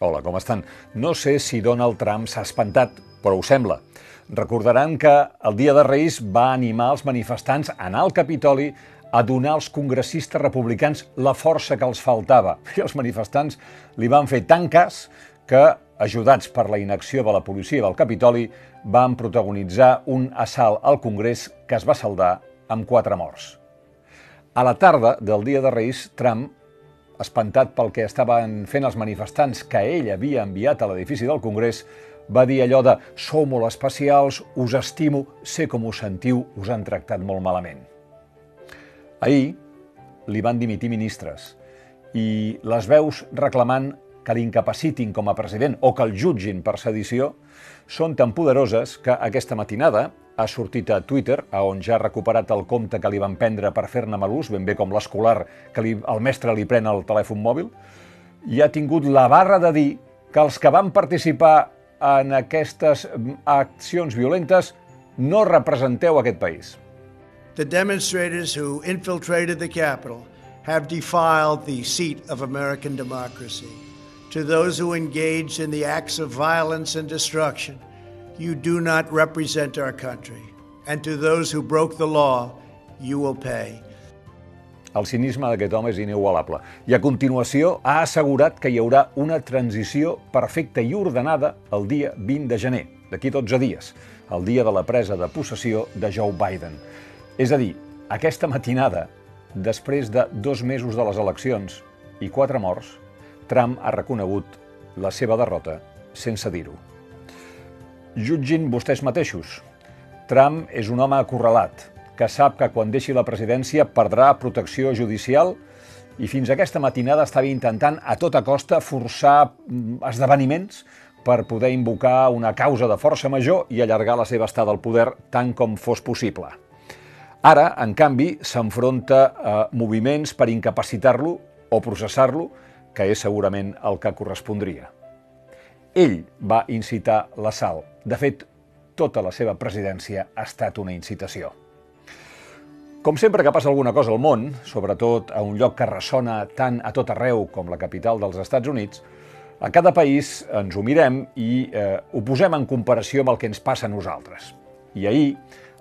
Hola, com estan? No sé si Donald Trump s'ha espantat, però ho sembla. Recordaran que el dia de Reis va animar els manifestants a anar al Capitoli a donar als congressistes republicans la força que els faltava. I els manifestants li van fer tant cas que, ajudats per la inacció de la policia del Capitoli, van protagonitzar un assalt al Congrés que es va saldar amb quatre morts. A la tarda del dia de Reis, Trump espantat pel que estaven fent els manifestants que ell havia enviat a l'edifici del Congrés, va dir allò de «Sou molt especials, us estimo, sé com us sentiu, us han tractat molt malament». Ahir li van dimitir ministres i les veus reclamant que l'incapacitin com a president o que el jutgin per sedició són tan poderoses que aquesta matinada ha sortit a Twitter, a on ja ha recuperat el compte que li van prendre per fer-ne mal ús, ben bé com l'escolar que li, el mestre li pren el telèfon mòbil, i ha tingut la barra de dir que els que van participar en aquestes accions violentes no representeu aquest país. The demonstrators who infiltrated the Capitol have defiled the seat of American democracy. To those who engaged in the acts of violence and destruction, you do not represent our country. And to those who broke the law, you will pay. El cinisme d'aquest home és inigualable. I a continuació ha assegurat que hi haurà una transició perfecta i ordenada el dia 20 de gener, d'aquí 12 dies, el dia de la presa de possessió de Joe Biden. És a dir, aquesta matinada, després de dos mesos de les eleccions i quatre morts, Trump ha reconegut la seva derrota sense dir-ho. Jutgin vostès mateixos. Trump és un home acorralat, que sap que quan deixi la presidència perdrà protecció judicial i fins aquesta matinada estava intentant a tota costa forçar mm, esdeveniments per poder invocar una causa de força major i allargar la seva estada al poder tant com fos possible. Ara, en canvi, s'enfronta a moviments per incapacitar-lo o processar-lo, que és segurament el que correspondria. Ell va incitar l'assalt. De fet, tota la seva presidència ha estat una incitació. Com sempre que passa alguna cosa al món, sobretot a un lloc que ressona tant a tot arreu com la capital dels Estats Units, a cada país ens ho mirem i eh, ho posem en comparació amb el que ens passa a nosaltres. I ahir,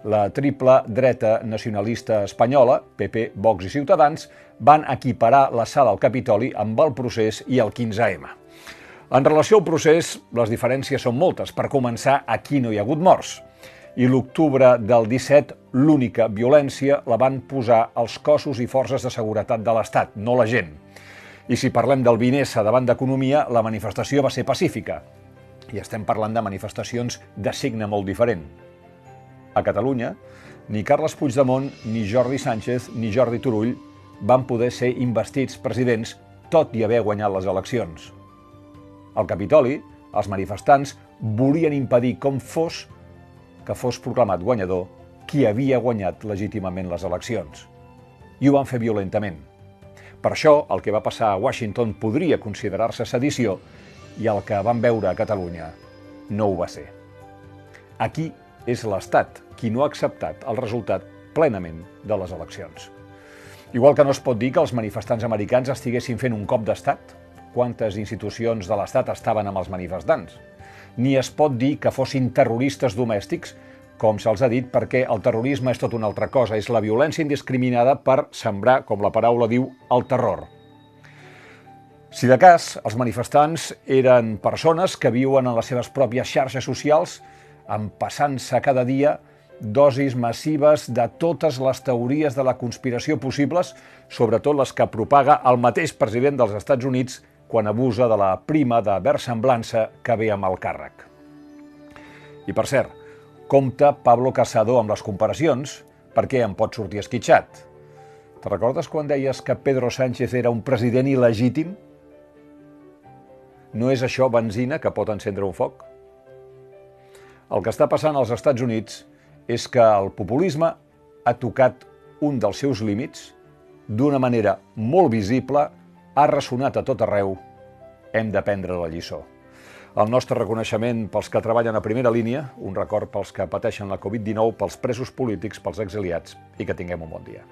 la triple dreta nacionalista espanyola, PP, Vox i Ciutadans, van equiparar la sala al Capitoli amb el procés i el 15M. En relació al procés, les diferències són moltes. Per començar, aquí no hi ha hagut morts. I l'octubre del 17, l'única violència la van posar els cossos i forces de seguretat de l'Estat, no la gent. I si parlem del Vinessa davant d'economia, la manifestació va ser pacífica. I estem parlant de manifestacions de signe molt diferent. A Catalunya, ni Carles Puigdemont, ni Jordi Sánchez, ni Jordi Turull van poder ser investits presidents tot i haver guanyat les eleccions. Al Capitoli, els manifestants volien impedir com fos que fos proclamat guanyador qui havia guanyat legítimament les eleccions. I ho van fer violentament. Per això, el que va passar a Washington podria considerar-se sedició i el que van veure a Catalunya no ho va ser. Aquí és l'Estat qui no ha acceptat el resultat plenament de les eleccions. Igual que no es pot dir que els manifestants americans estiguessin fent un cop d'estat, quantes institucions de l'Estat estaven amb els manifestants. Ni es pot dir que fossin terroristes domèstics, com se'ls ha dit, perquè el terrorisme és tot una altra cosa, és la violència indiscriminada per sembrar, com la paraula diu, el terror. Si de cas, els manifestants eren persones que viuen en les seves pròpies xarxes socials, empassant-se cada dia dosis massives de totes les teories de la conspiració possibles, sobretot les que propaga el mateix president dels Estats Units quan abusa de la prima de versemblança que ve amb el càrrec. I per cert, compta Pablo Casado amb les comparacions perquè em pot sortir esquitxat. Te recordes quan deies que Pedro Sánchez era un president il·legítim? No és això benzina que pot encendre un foc? El que està passant als Estats Units és que el populisme ha tocat un dels seus límits d'una manera molt visible ha ressonat a tot arreu, hem d'aprendre la lliçó. El nostre reconeixement pels que treballen a primera línia, un record pels que pateixen la Covid-19, pels presos polítics, pels exiliats i que tinguem un bon dia.